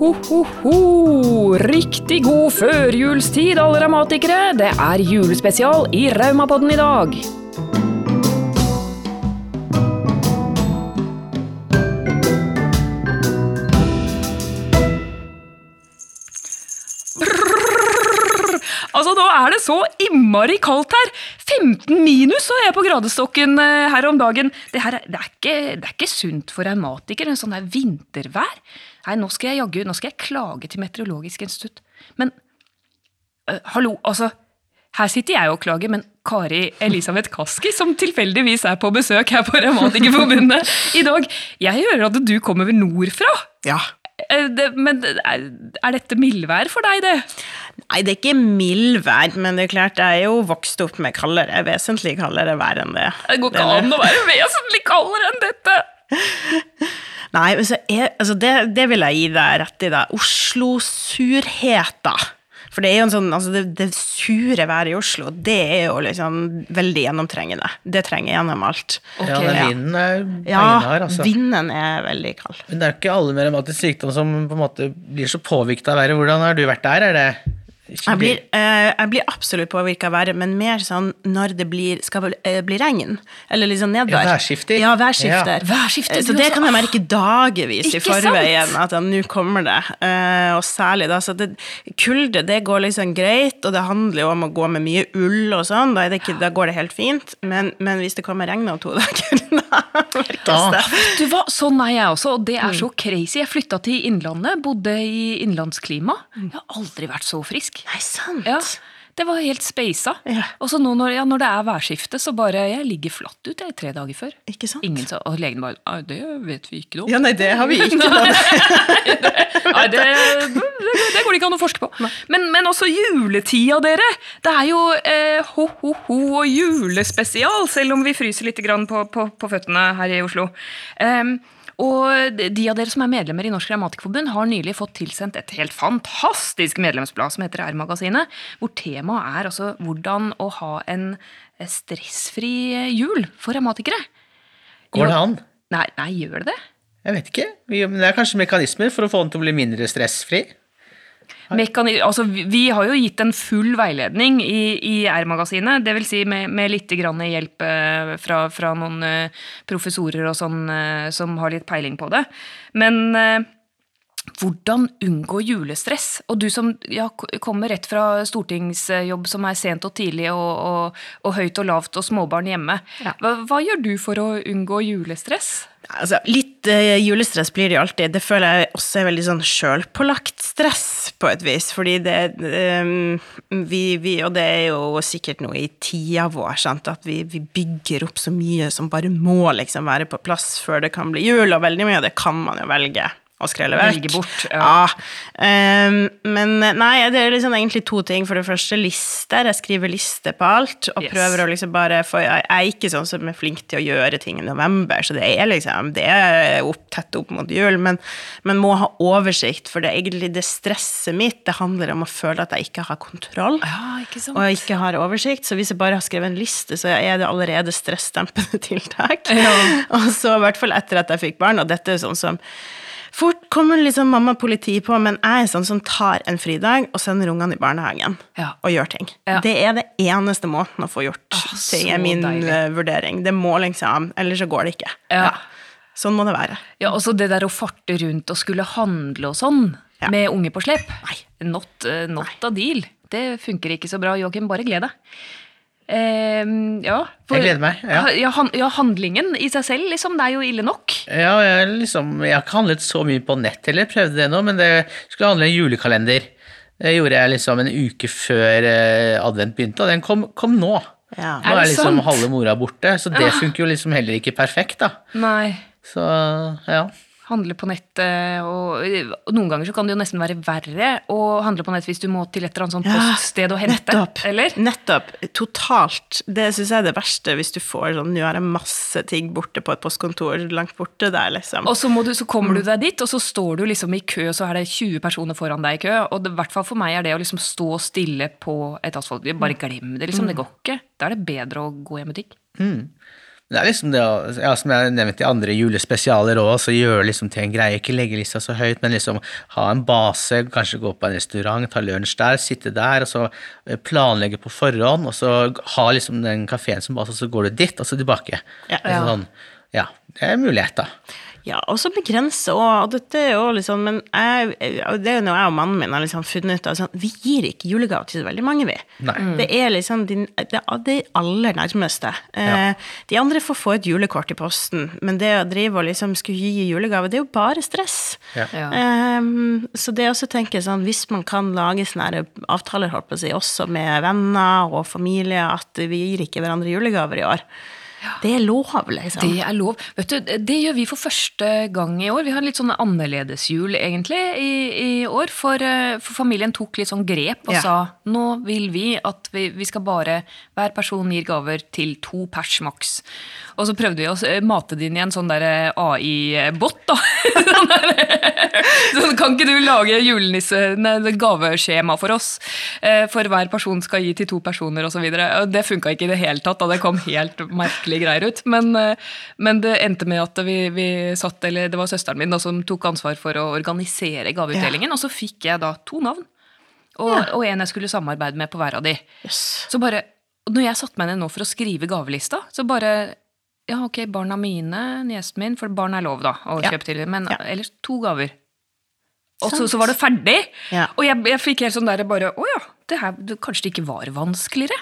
ho, ho, ho! Riktig god førjulstid, alle revmatikere! Det er julespesial i Raumapodden i dag. Altså, nå er det så innmari kaldt her! 15 minus så jeg på gradestokken eh, her om dagen. Det, her, er- det, er, ikke, det er ikke sunt for en sånn der vintervær. Nei, nå skal jeg jaggu, nå skal jeg klage til Meteorologisk institutt. Men uh, hallo, altså. Her sitter jeg og klager, men Kari Elisabeth Kaski, som tilfeldigvis er på besøk her på Revmatikerforbundet i dag, jeg hører at du kommer nordfra? Ja. Det, men er dette mildvær for deg, det? Nei, det er ikke mildvær, men det er klart jeg er jo vokst opp med kaldere, vesentlig kaldere vær enn det. Det går ikke an å være vesentlig kaldere enn dette! Nei, men så er, altså det, det vil jeg gi deg rett i, da. Oslo-surheta. For det er jo en sånn, altså det, det sure været i Oslo, det er jo liksom veldig gjennomtrengende. Det trenger gjennom alt. Okay, ja, den vinden er Ja, beinhard, altså. vinden er veldig kald. Men det er jo ikke alle med revmatisk sykdom som på en måte blir så påvirket av været. Hvordan har du vært der? Er det Jeg blir, eh, jeg blir absolutt påvirka av været, men mer sånn når det blir, skal eh, bli regn. Eller liksom nedbør. Ja, værskifter. Ja, værskifter. Ja. Værskifter, Eh, Så det også. kan jeg merke dagevis i forveien, sant? at ja, nå kommer det. Eh, og særlig da, så det, kulde, det går liksom greit, og det handler jo om å gå med mye ull og sånn, da, er det ikke, da går det helt fint. Men, men hvis det kommer regn om to dager, da merkes det. Du, hva? Sånn er jeg også, og det er så crazy. Jeg flytta til Innlandet, bodde i innlandsklima. Jeg har aldri vært så frisk. Nei, sant. Ja, det var helt speisa. Ja. Og så nå når, ja, når det er værskifte, så bare Jeg ligger flatt ut jeg, tre dager før. Ikke sant? Ingen sa, Og legen bare det vet vi ikke noe om. Ja, nei, det har vi ikke. Nei, det, det, det går det ikke an å forske på. Men, men også juletida, dere. Det er jo eh, ho-ho-ho og julespesial, selv om vi fryser litt grann på, på, på føttene her i Oslo. Em, og de av dere som er medlemmer i Norsk Revmatikerforbund, har nylig fått tilsendt et helt fantastisk medlemsblad som heter R-magasinet, hvor temaet er altså hvordan å ha en stressfri jul for revmatikere. Går det an? Nei, nei, gjør det det? Jeg vet ikke. Men det er kanskje mekanismer for å få den til å bli mindre stressfri? Mekani altså, vi, har jo gitt en full veiledning i, i R-magasinet, dvs. Si med, med litt grann hjelp eh, fra, fra noen eh, professorer og sånn eh, som har litt peiling på det. Men hvordan unngå julestress? Og du som ja, kommer rett fra stortingsjobb som er sent og tidlig og, og, og høyt og lavt og småbarn hjemme. Hva, hva gjør du for å unngå julestress? Altså, litt uh, julestress blir det jo alltid. Det føler jeg også er veldig sånn sjølpålagt stress, på et vis. Fordi det um, vi, vi, Og det er jo sikkert noe i tida vår, sant? at vi, vi bygger opp så mye som bare må liksom være på plass før det kan bli jul, og veldig mye av det kan man jo velge Velge bort, ja. ja. Um, men nei, det er liksom egentlig to ting. For det første lister. Jeg skriver lister på alt, og Yes. prøver å liksom bare For jeg er ikke sånn som er flink til å gjøre ting i november, så det er liksom Det er opp, tett opp mot jul, men, men må ha oversikt, for det er egentlig det stresset mitt, det handler om å føle at jeg ikke har kontroll. Ja, ikke? Og ikke har oversikt, så hvis jeg bare har skrevet en liste, så er det allerede stressdempende tiltak. Og så i hvert fall etter at jeg fikk barn, og dette er sånn som kommer liksom mamma og politi på, men jeg er sånn som tar en fridag og sender ungene i barnehagen Ja. og gjør ting. Ja. Det er det eneste måten å få gjort ah, ting, er min deilig. eh, vurdering. Det må liksom Ellers så går det ikke. Ja. Sånn må det være. Ja, også det der å farte rundt og skulle handle og sånn, med unge på slep. Nei. Not, eh, not a deal. Det funker ikke så bra. Joakim, bare gled deg. Ehm, ja, Jeg gleder meg, ja. Ja, han, ja, handlingen i seg selv, liksom, det er jo ille nok. Ja, jeg, liksom, jeg har ikke handlet så mye på nett heller, prøvde det nå, men det skulle handle en julekalender. Det gjorde jeg liksom en uke før eh, advent begynte, og den kom, kom nå. Ja. Nå Er er liksom sant? halve mora borte, så det Ah. funker jo liksom heller ikke perfekt, da. Nei. Så ja. Handle på nettet og, og Noen ganger så kan det jo nesten være verre å handle på nett hvis du må til et eller annet sånt Ja, poststed og hente. Nettopp. Eller? Nettopp. Totalt. Det syns jeg er det verste, hvis du får sånn Nå har jeg masse ting borte på et postkontor langt borte der, liksom. Og så, du, så kommer Mm. du deg dit, og så står du liksom i kø, og så er det 20 personer foran deg i kø. Og det, i hvert fall for meg er det å liksom stå stille på et asfalt. Bare glem det, liksom. Det går ikke. Da er det bedre å gå i en butikk. Mm. Det er liksom det ja, som jeg har nevnt i andre julespesialer òg, så gjøre liksom til en greie. Ikke legge lista så høyt, men liksom ha en base, kanskje gå på en restaurant, ta lunsj der, sitte der, og så eh, planlegge på forhånd, og så ha liksom den kafeen som base, og så går du dit, og så tilbake. Ja. ja. Sånn, ja, det er en mulighet, da. Ja, og så begrense òg, og dette er jo liksom Men jeg, det er jo noe jeg og mannen min har liksom funnet ut av. Sånn, vi gir ikke julegave til så veldig mange, vi. Nei. Det er liksom de, det er de aller nærmeste. Ja. Eh, de andre får få et julekort i posten, men det å drive og liksom skulle gi julegave, det er jo bare stress. Ja. Ja. Ehm, så det også tenker jeg sånn, hvis man kan lage sånne avtaler, holdt på å si, også med venner og familie, at vi gir ikke hverandre julegaver i år. Det er lov, liksom. Det er lov. Vet du, det gjør vi for første gang i år. Vi har litt sånn annerledesjul, egentlig, i, i år. For, eh, for familien tok litt sånn grep og Ja. sa nå vil vi at vi, vi skal bare Hver person gir gaver til to pers maks. Og så prøvde vi å mate det inn i en sånn der AI-bot, da. Sånn der, sånn, kan ikke du lage julenisse nei, gaveskjema for oss? Eh, For hver person skal gi til to personer osv. Det funka ikke i det hele tatt. da Det kom helt merkelig greier ut. Men, eh, men det endte med at vi, vi satt, eller det var søsteren min da, som tok ansvar for å organisere gaveutdelingen. Og så fikk jeg da to navn. Og, og en jeg skulle samarbeide med på hver av de. Yes. Så bare, når jeg satte meg ned nå for å skrive gavelista, så bare Ja, ok, barna mine, niesen min, for barn er lov, da, å Ja. kjøpe til, men Ja. ellers to gaver. Og så, så var det ferdig. Ja. Og jeg, jeg fikk helt sånn der bare Å ja, det her, det, kanskje det ikke var vanskeligere.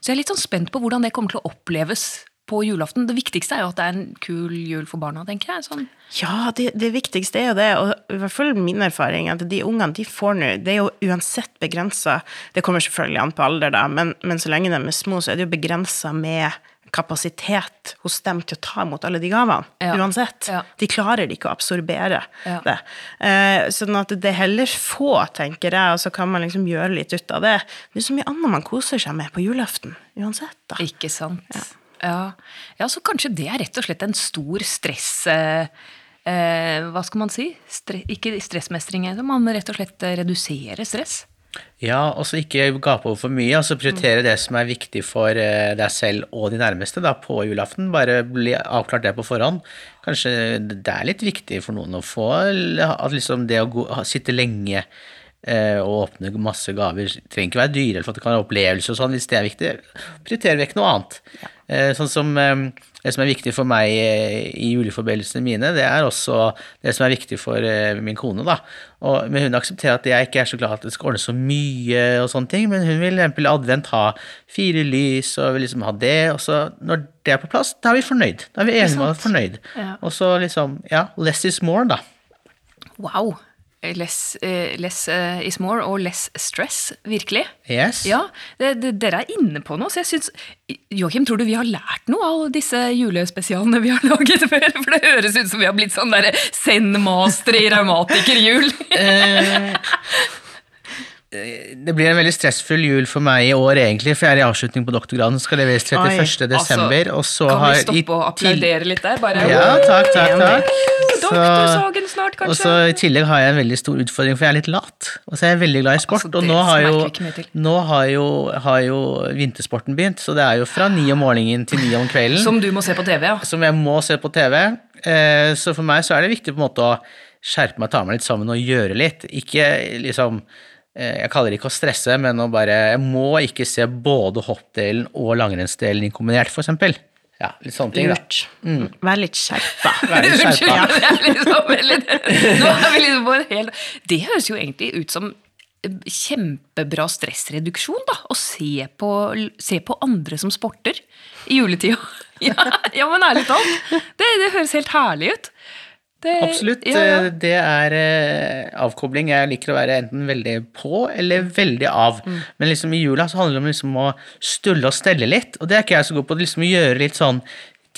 Så jeg er litt sånn spent på hvordan det kommer til å oppleves på julaften. Det viktigste er jo at det er en kul jul for barna, tenker jeg. Sånn. Ja, det, det viktigste er jo det, og i hvert fall min erfaring, at de ungene de får nå Det er jo uansett begrensa Det kommer selvfølgelig an på alder, da, men, men så lenge de er små, så er det jo begrensa med kapasitet hos dem til å ta imot alle de gavene. Ja. Uansett. Ja. De klarer ikke å absorbere Ja. det. Eh, sånn at det er heller få, tenker jeg, og så kan man liksom gjøre litt ut av det. Det er så mye annet man koser seg med på julaften. Uansett, da. Ikke sant. Ja. ja, så kanskje det er rett og slett en stor stress... Eh, eh, hva skal man si? Stre ikke stressmestring, eh, man rett og slett reduserer redusere stress. Ja, og så ikke gape over for mye, altså prioritere det som er viktig for eh, deg selv og de nærmeste da, på julaften. Bare bli avklart det på forhånd. Kanskje det er litt viktig for noen å få at liksom det å gå, sitte lenge eh, og åpne masse gaver trenger ikke være dyre, for at det kan være opplevelser og sånn, hvis det er viktig. Prioritere vekk noe annet. Eh, sånn som eh, det som er viktig for meg eh, i juleforbedelsene mine, det er også det som er viktig for eh, min kone. da. Og, men hun aksepterer at jeg ikke er så glad at det skal ordne så mye, og sånne ting, men hun vil for eksempel i advent ha fire lys og vil liksom ha det. Og så når det er på plass, da er vi fornøyd. Da er vi enige om å være fornøyd. Ja. Og så liksom, ja, less is more, da. Wow! Less, eh, less eh, is more og less stress, virkelig. Yes. Ja, det, det, Dere er inne på noe, så jeg syns Joakim, tror du vi har lært noe av disse julespesialene vi har laget før? For det høres ut som vi har blitt sånn derre zen-master i raumatikerjul. Eh, det blir en veldig stressfull jul for meg i år, egentlig, for jeg er i avslutning på doktorgraden. Skal leveres 31. altså, og så Altså, kan har vi stoppe og applaudere litt der? Bare Ja, takk, takk, takk. Doktorsagen snart, Og kanskje? så I tillegg har jeg en veldig stor utfordring, for jeg er litt lat. Og så er jeg veldig glad i sport. Altså, og nå har jo, nå har jo, har jo vintersporten begynt, så det er jo fra ni om morgenen til ni om kvelden. Som du må se på TV, ja. som jeg må se på TV. Eh, Så for meg så er det viktig på en måte å skjerpe meg, ta meg litt sammen og gjøre litt. Ikke liksom Jeg kaller det ikke å stresse, men å bare Jeg må ikke se både hoppdelen og langrennsdelen kombinert, for eksempel. Ja, litt sånne ting, da. Mm. Vær litt skjerpa. Vær litt Unnskyld, skjerpa. det er liksom Nå er vi liksom på en hel Det høres jo egentlig ut som kjempebra stressreduksjon, da. Å se på, se på andre som sporter i juletida. Ja, ja men ærlig talt. Det, det høres helt herlig ut. Det, Absolutt. Ja, ja. Det er eh, avkobling. Jeg liker å være enten veldig på eller veldig av. Mm. Men liksom i jula så handler det om liksom å stulle og stelle litt, og det er ikke jeg så god på. Liksom å gjøre litt sånn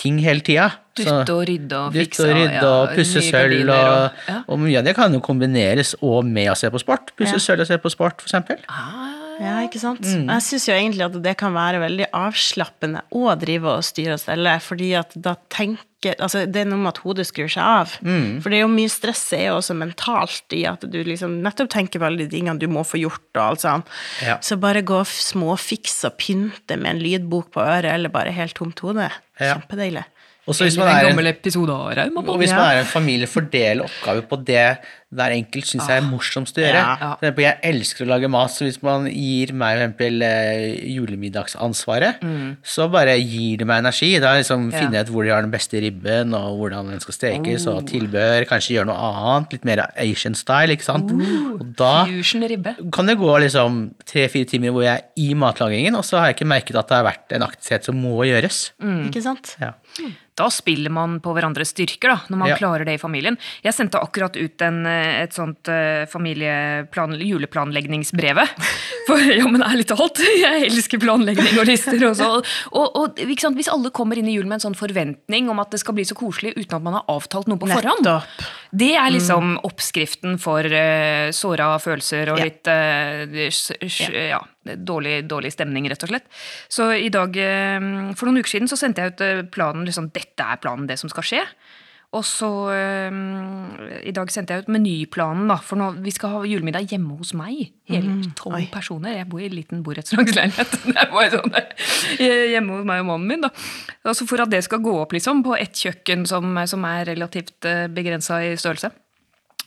ting hele tida. Dytte og rydde og Dytte fikse og rydde og pusse sølv, og, og- ja. mye av det kan jo kombineres og med å se på sport. Pusse Ja. sølv og se på sport, for eksempel. Ja, ikke sant? Mm. Jeg syns jo egentlig at det kan være veldig avslappende å drive og styre og stelle, fordi at da tenker Altså, det er noe med at hodet skrur seg av. Mm. For det er jo mye stress er jo også mentalt i at du liksom nettopp tenker på alle de tingene du må få gjort og alt sånt. Ja. Så bare gå småfikse og pynte med en lydbok på øret, eller bare helt tomt hode, Ja. Kjempedeilig. Og hvis man en er en, og hvis man er en familie, fordele oppgaver på det hver enkelt syns jeg er morsomst å gjøre. Ja. Ja. Eksempel, jeg elsker å lage mat, så hvis man gir meg for eksempel julemiddagsansvaret, mm. så bare gir det meg energi. Da liksom Ja. finner jeg ut hvor de har den beste ribben, og hvordan den skal stekes, og tilbehør, kanskje gjøre noe annet, litt mer Asian style, ikke sant. Og da kan det gå liksom tre-fire timer hvor jeg er i matlagingen, og så har jeg ikke merket at det har vært en aktivitet som må gjøres. Ikke sant? Ja. Da spiller man på hverandres styrker, da, når man Ja. klarer det i familien. Jeg sendte akkurat ut en, eh, et sånt eh, familieplan, juleplanleggingsbrevet. For ja, men ærlig talt, jeg elsker planlegging og lister også. Og, og sant, hvis alle kommer inn i julen med en sånn forventning om at det skal bli så koselig uten at man har avtalt noe på forhånd, Nettopp. det er liksom oppskriften for uh, såra følelser og Ja. litt uh, ja, dårlig, dårlig stemning, rett og slett. Så i dag, for noen uker siden, så sendte jeg ut eh, planen liksom, Dette er planen, det som skal skje. Og så um, I dag sendte jeg ut menyplanen, da. For nå, vi skal ha julemiddag hjemme hos meg. Hele tolv mm, personer. Jeg bor i en liten borettslagsleilighet. Sånn, eh, hjemme hos meg og mannen min, da. Altså For at det skal gå opp liksom på ett kjøkken som, som er relativt uh, begrensa i størrelse.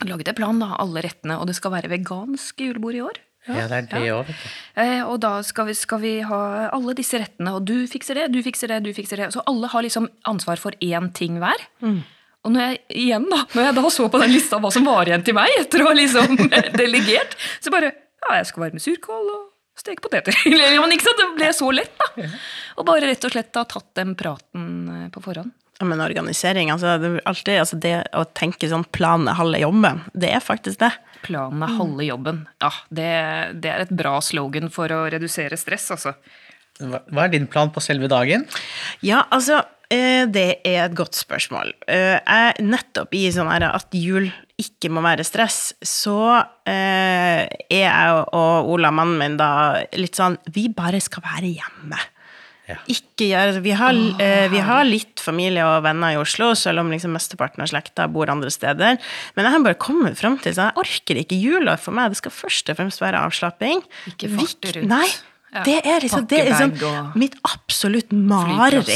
Laget jeg plan, da. Alle rettene. Og det skal være vegansk julebord i år. Ja, det er det òg, vet du. Eh, og da skal vi, skal vi ha alle disse rettene, og du fikser det, du fikser det, du fikser det. Så alle har liksom ansvar for én ting hver. Og når jeg igjen da, når jeg da så på den lista hva som var igjen til meg, etter å ha liksom delegert, så bare Ja, jeg skal varme surkål og steke poteter. Men ikke sant, det ble så lett, da. Og bare rett og slett ha tatt den praten eh, på forhånd. Men organisering, altså det, alltid, altså det å tenke sånn plan er halve jobben, det er faktisk det. Planen er halve jobben. Ja, det, det er et bra slogan for å redusere stress, altså. Hva hva er din plan på selve dagen? Ja, altså, eh, det er et godt spørsmål. Eh, Jeg, nettopp i sånn her at jul ikke må være stress, så eh, er jeg og Ola, mannen min, da litt sånn Vi bare skal være hjemme. Ja. Ikke gjør vi har, eh, vi har litt familie og venner i Oslo, selv om liksom mesteparten av slekta bor andre steder. Men jeg har bare kommet fram til sånn, jeg orker ikke jula for meg. Det skal først og fremst være avslapping. Ikke fart rundt. Nei. Ja. Det er liksom, det er liksom mitt absolutt mareritt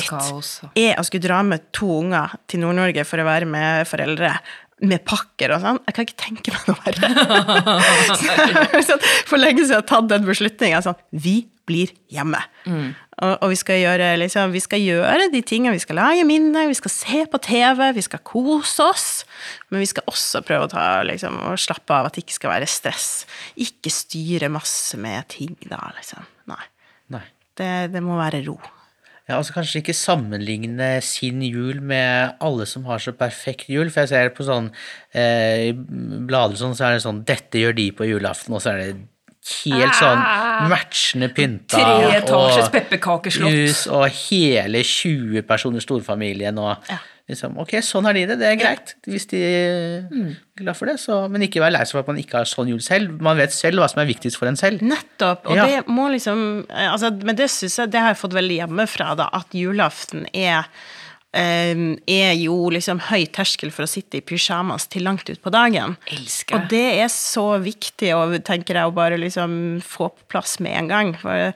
er å skulle dra med to unger til Nord-Norge for å være med foreldre med pakker og sånn. Jeg kan ikke tenke meg noe verre. Så for lenge siden har jeg tatt den beslutninga sånn Vi blir hjemme. Og, og vi, skal gjøre, liksom, vi skal gjøre de tingene. Vi skal lage minner, vi skal se på TV, vi skal kose oss. Men vi skal også prøve å ta, liksom, og slappe av, at det ikke skal være stress. Ikke styre masse med ting, da, liksom. Nei. Nei. Det, det må være ro. Ja, altså Kanskje ikke sammenligne sin jul med alle som har så perfekt jul. For jeg ser på sånn eh, blader sånn, så er det sånn 'Dette gjør de på julaften', og så er det helt sånn matchende pynta. Tre etasjes pepperkakeslott. Hus og hele 20 personer storfamilien og liksom Ok, sånn har de det, det er greit. Hvis de er glad for det, så Men ikke være lei seg for at man ikke har sånn jul selv. Man vet selv hva som er viktigst for en selv. Nettopp. Og Ja. det må liksom eh, altså, Men det synes jeg, det har jeg fått veldig hjemmefra, da, at julaften er er jo liksom høy terskel for å sitte i pysjamas til langt ut på dagen. Elsker Og det er så viktig å, tenker jeg, å bare liksom få på plass med en gang. For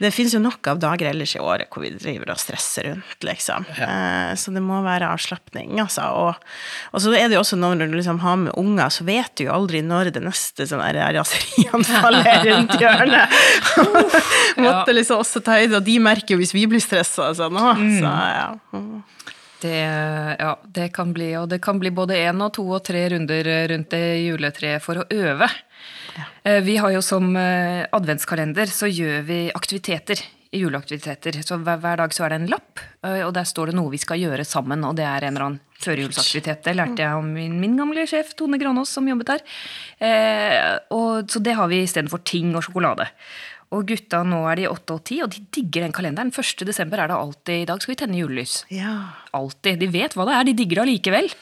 det finnes jo nok av dager ellers i året hvor vi driver og stresser rundt, liksom. Ja. så det må være avslapning, altså. Og, og så er det jo også når du liksom har med unger, så vet du jo aldri når det neste sånn her raserianfallet er rundt hjørnet. Måtte liksom også ta høyde, og de merker jo hvis vi blir stressa og sånn òg. Så ja. Det, ja, det kan bli, og det kan bli både én og to og tre runder rundt det juletreet for å øve. Ja. Vi har jo som eh, adventskalender så gjør vi aktiviteter. Juleaktiviteter. Så hver, hver dag så er det en lapp, eh, og der står det noe vi skal gjøre sammen. Og det er en eller annen førjulsaktivitet. Det lærte jeg om min, min gamle sjef Tone Granås, som jobbet der. Eh, og, så det har vi istedenfor ting og sjokolade. Og gutta nå er de åtte og ti, og de digger den kalenderen. 1. desember er det alltid I dag skal vi tenne julelys. ja. Alltid. De vet hva det er, de digger det allikevel.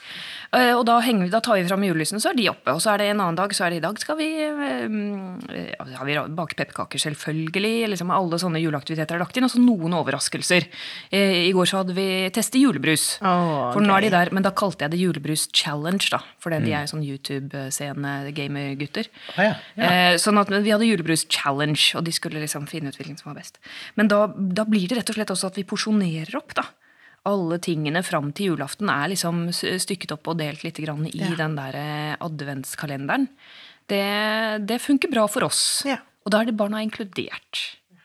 Eh, Og da, vi, da tar vi fram julelysene, så er de oppe. Og så er det en annen dag, så er det i dag skal vi eh, ja, har vi bake pepperkaker, selvfølgelig. Liksom alle sånne juleaktiviteter er lagt inn. Og så noen overraskelser. Eh, I går så hadde vi teste julebrus. Å, For nå er de der, Men da kalte jeg det julebrus challenge, da. For mm. de er sånn YouTube-scene-gamer-gutter. Ah, ja, ja. Eh, sånn at Vi hadde julebrus challenge, og de skulle liksom finne ut hvilken som var best. Men da, da blir det rett og slett også at vi porsjonerer opp. da. Alle tingene fram til julaften er liksom stykket opp og delt litt grann i Ja. den der eh, adventskalenderen, det, det funker bra for oss. Ja. Og da er det barna inkludert,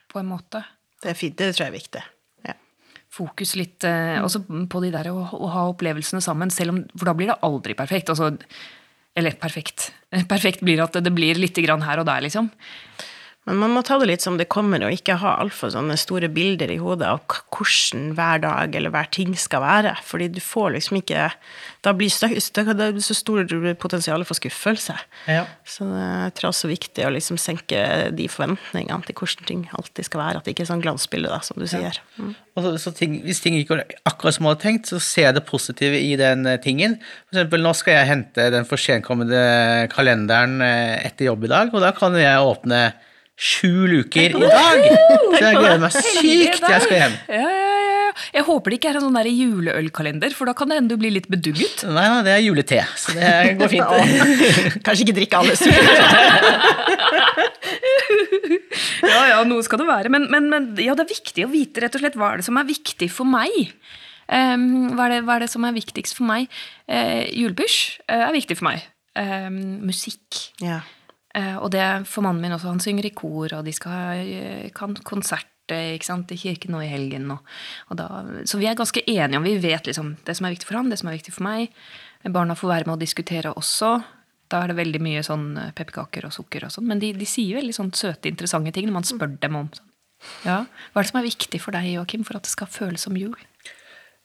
på en måte. Det er fint, det tror jeg er viktig. Ja. Fokus litt eh, også på de der å, å ha opplevelsene sammen, selv om, for da blir det aldri perfekt. Altså, eller perfekt. Perfekt blir at det blir litt grann her og der, liksom. Men man må ta det litt som det kommer, og ikke ha altfor sånne store bilder i hodet av hvordan hver dag eller hver ting skal være. Fordi du får liksom ikke Da blir det så stort potensial for skuffelse. Ja. Så det er tror også viktig å liksom senke de forventningene til hvordan ting alltid skal være. At det ikke er sånn glansbilde, da, som du sier. Ja. Og så, så ting, hvis ting ikke går akkurat som jeg hadde tenkt, så ser jeg det positive i den eh, tingen. For eksempel, nå skal jeg hente den for senkommende kalenderen eh, etter jobb i dag, og da kan jeg åpne sju luker i dag! Så jeg gleder meg sykt til jeg skal hjem. Ja, ja, ja, ja. Jeg håper det ikke er en sånn der juleølkalender, for da kan det hende du blir litt bedugget. Nei, nei, det er julete, så det går fint. Kanskje ikke drikke alle sukker. Ja, ja, noe skal det være. Men, men, men ja, det er viktig å vite rett og slett hva er det som er viktig for meg. Um, hva, er det, hva er det som er viktigst for meg? Uh, julebysj uh, er viktig for meg. Um, musikk. Ja. Eh, og det for mannen min også. Han synger i kor, og de skal ha konsert eh, ikke sant, i kirken nå i helgen. Og, og da, så vi er ganske enige om Vi vet liksom det som er viktig for han, det som er viktig for meg. Barna får være med å diskutere også. Da er det veldig mye sånn eh, pepperkaker og sukker og sånn. Men de, de sier veldig sånn søte, interessante ting når man spør dem om sånn. Ja. Hva er det som er viktig for deg, Joakim, for at det skal føles som jul?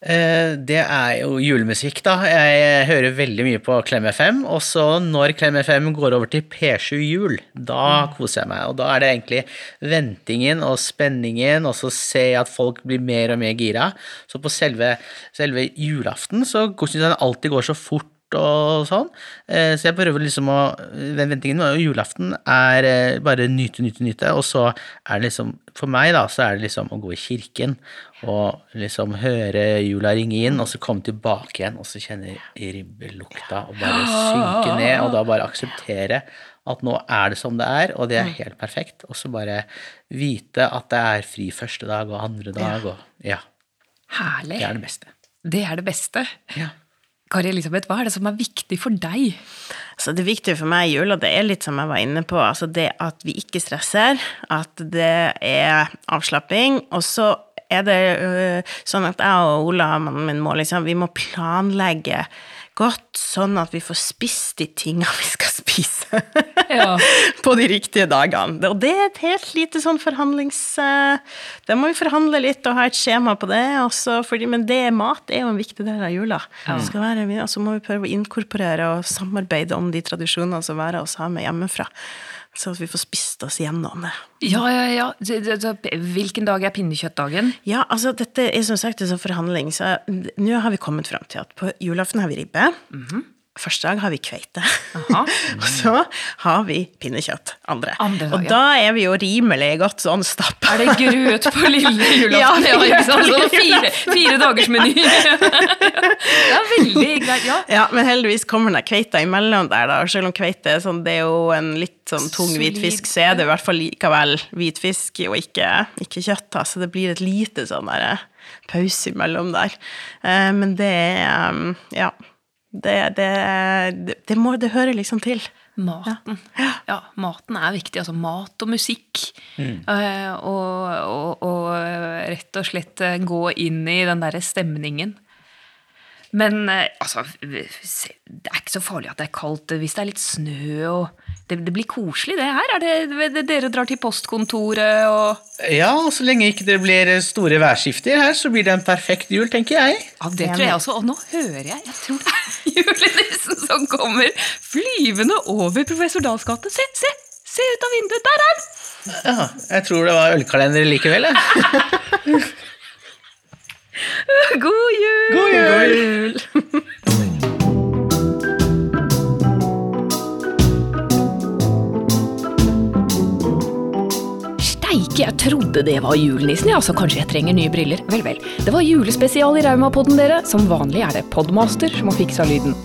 Eh, Det er jo julemusikk, da. Jeg hører veldig mye på Klem FM. Og så når Klem FM går over til P7 Jul, da koser jeg meg. Og da er det egentlig ventingen og spenningen, og så ser jeg at folk blir mer og mer gira. Så på selve, selve julaften så syns jeg den alltid går så fort og sånn. Eh, Så jeg prøver liksom å Den ventingen og julaften er eh, bare nyte, nyte, nyte. Og så er det liksom For meg, da, så er det liksom å gå i kirken og liksom høre jula ringe inn, og så komme tilbake igjen, og så kjenne ribbelukta og bare synke ned, og da bare akseptere at nå er det som det er, og det er helt perfekt. Og så bare vite at det er fri første dag og andre dag, og ja. Herlig. Det er det beste. Det er det beste. Ja. Kari Elisabeth, hva er det som er viktig for deg? Så det viktige for meg i jula, det er litt som jeg var inne på, altså det at vi ikke stresser, at det er avslapping, og så er det øh, sånn at jeg og Ola, mannen min, må liksom, vi må planlegge godt, sånn at vi får spist de tingene vi skal spise. Ja. på de riktige dagene. Og det er et helt lite sånn forhandlings... Det Da må vi forhandle litt og ha et skjema på det. Fordi, men det mat er jo en viktig del av jula. Ja. så må vi prøve å inkorporere og samarbeide om de tradisjonene som hver av oss har med hjemmefra. Så at vi får spist oss gjennom det. Ja, ja, ja. Hvilken dag er pinnekjøttdagen? Ja, altså dette er som sagt en sånn forhandling, så nå har vi kommet fram til at på julaften har vi ribbe. Første dag har vi kveite. Og så har vi pinnekjøtt andre. Andre dag, og da er vi jo rimelig godt sånn stappa. Er det grøt på lille julaften? Ja, Ja, ikke sant? Så fire, fire dagers meny. Det er veldig greit, ja. Ja, men heldigvis kommer den kveita imellom der, da. Selv om kveite er sånn, det er jo en litt sånn tung hvitfisk, så er det i hvert fall likevel hvitfisk og ikke, ikke kjøtt, da. Så det blir et lite sånn der eh, pause imellom der. Eh, men det er um, Ja. Det, det, det, må, det hører liksom til. Maten. Ja, maten er viktig. Altså mat og musikk. Eh, og, og, og rett og slett eh, gå inn i den derre stemningen. Men eh, altså, det er ikke så farlig at det er kaldt hvis det er litt snø og Det, det blir koselig, det her. Er det, det, dere drar til postkontoret og Ja, og så lenge ikke det blir store værskifter her, så blir det en perfekt jul, tenker jeg. Ja, det tror jeg også. Og nå hører jeg Jeg tror det er julenissen som kommer flyvende over Professor Dahls gate. Se, se! Se ut av vinduet! Der er den! Ja, jeg tror det var ølkalender likevel, jeg. God jul! God jul! God jul! Steike, jeg trodde det var julenissen, ja, så kanskje jeg trenger nye briller. Vel, vel. Det var julespesial i Raumapodden, dere. Som vanlig er det Podmaster som har fiksa lyden.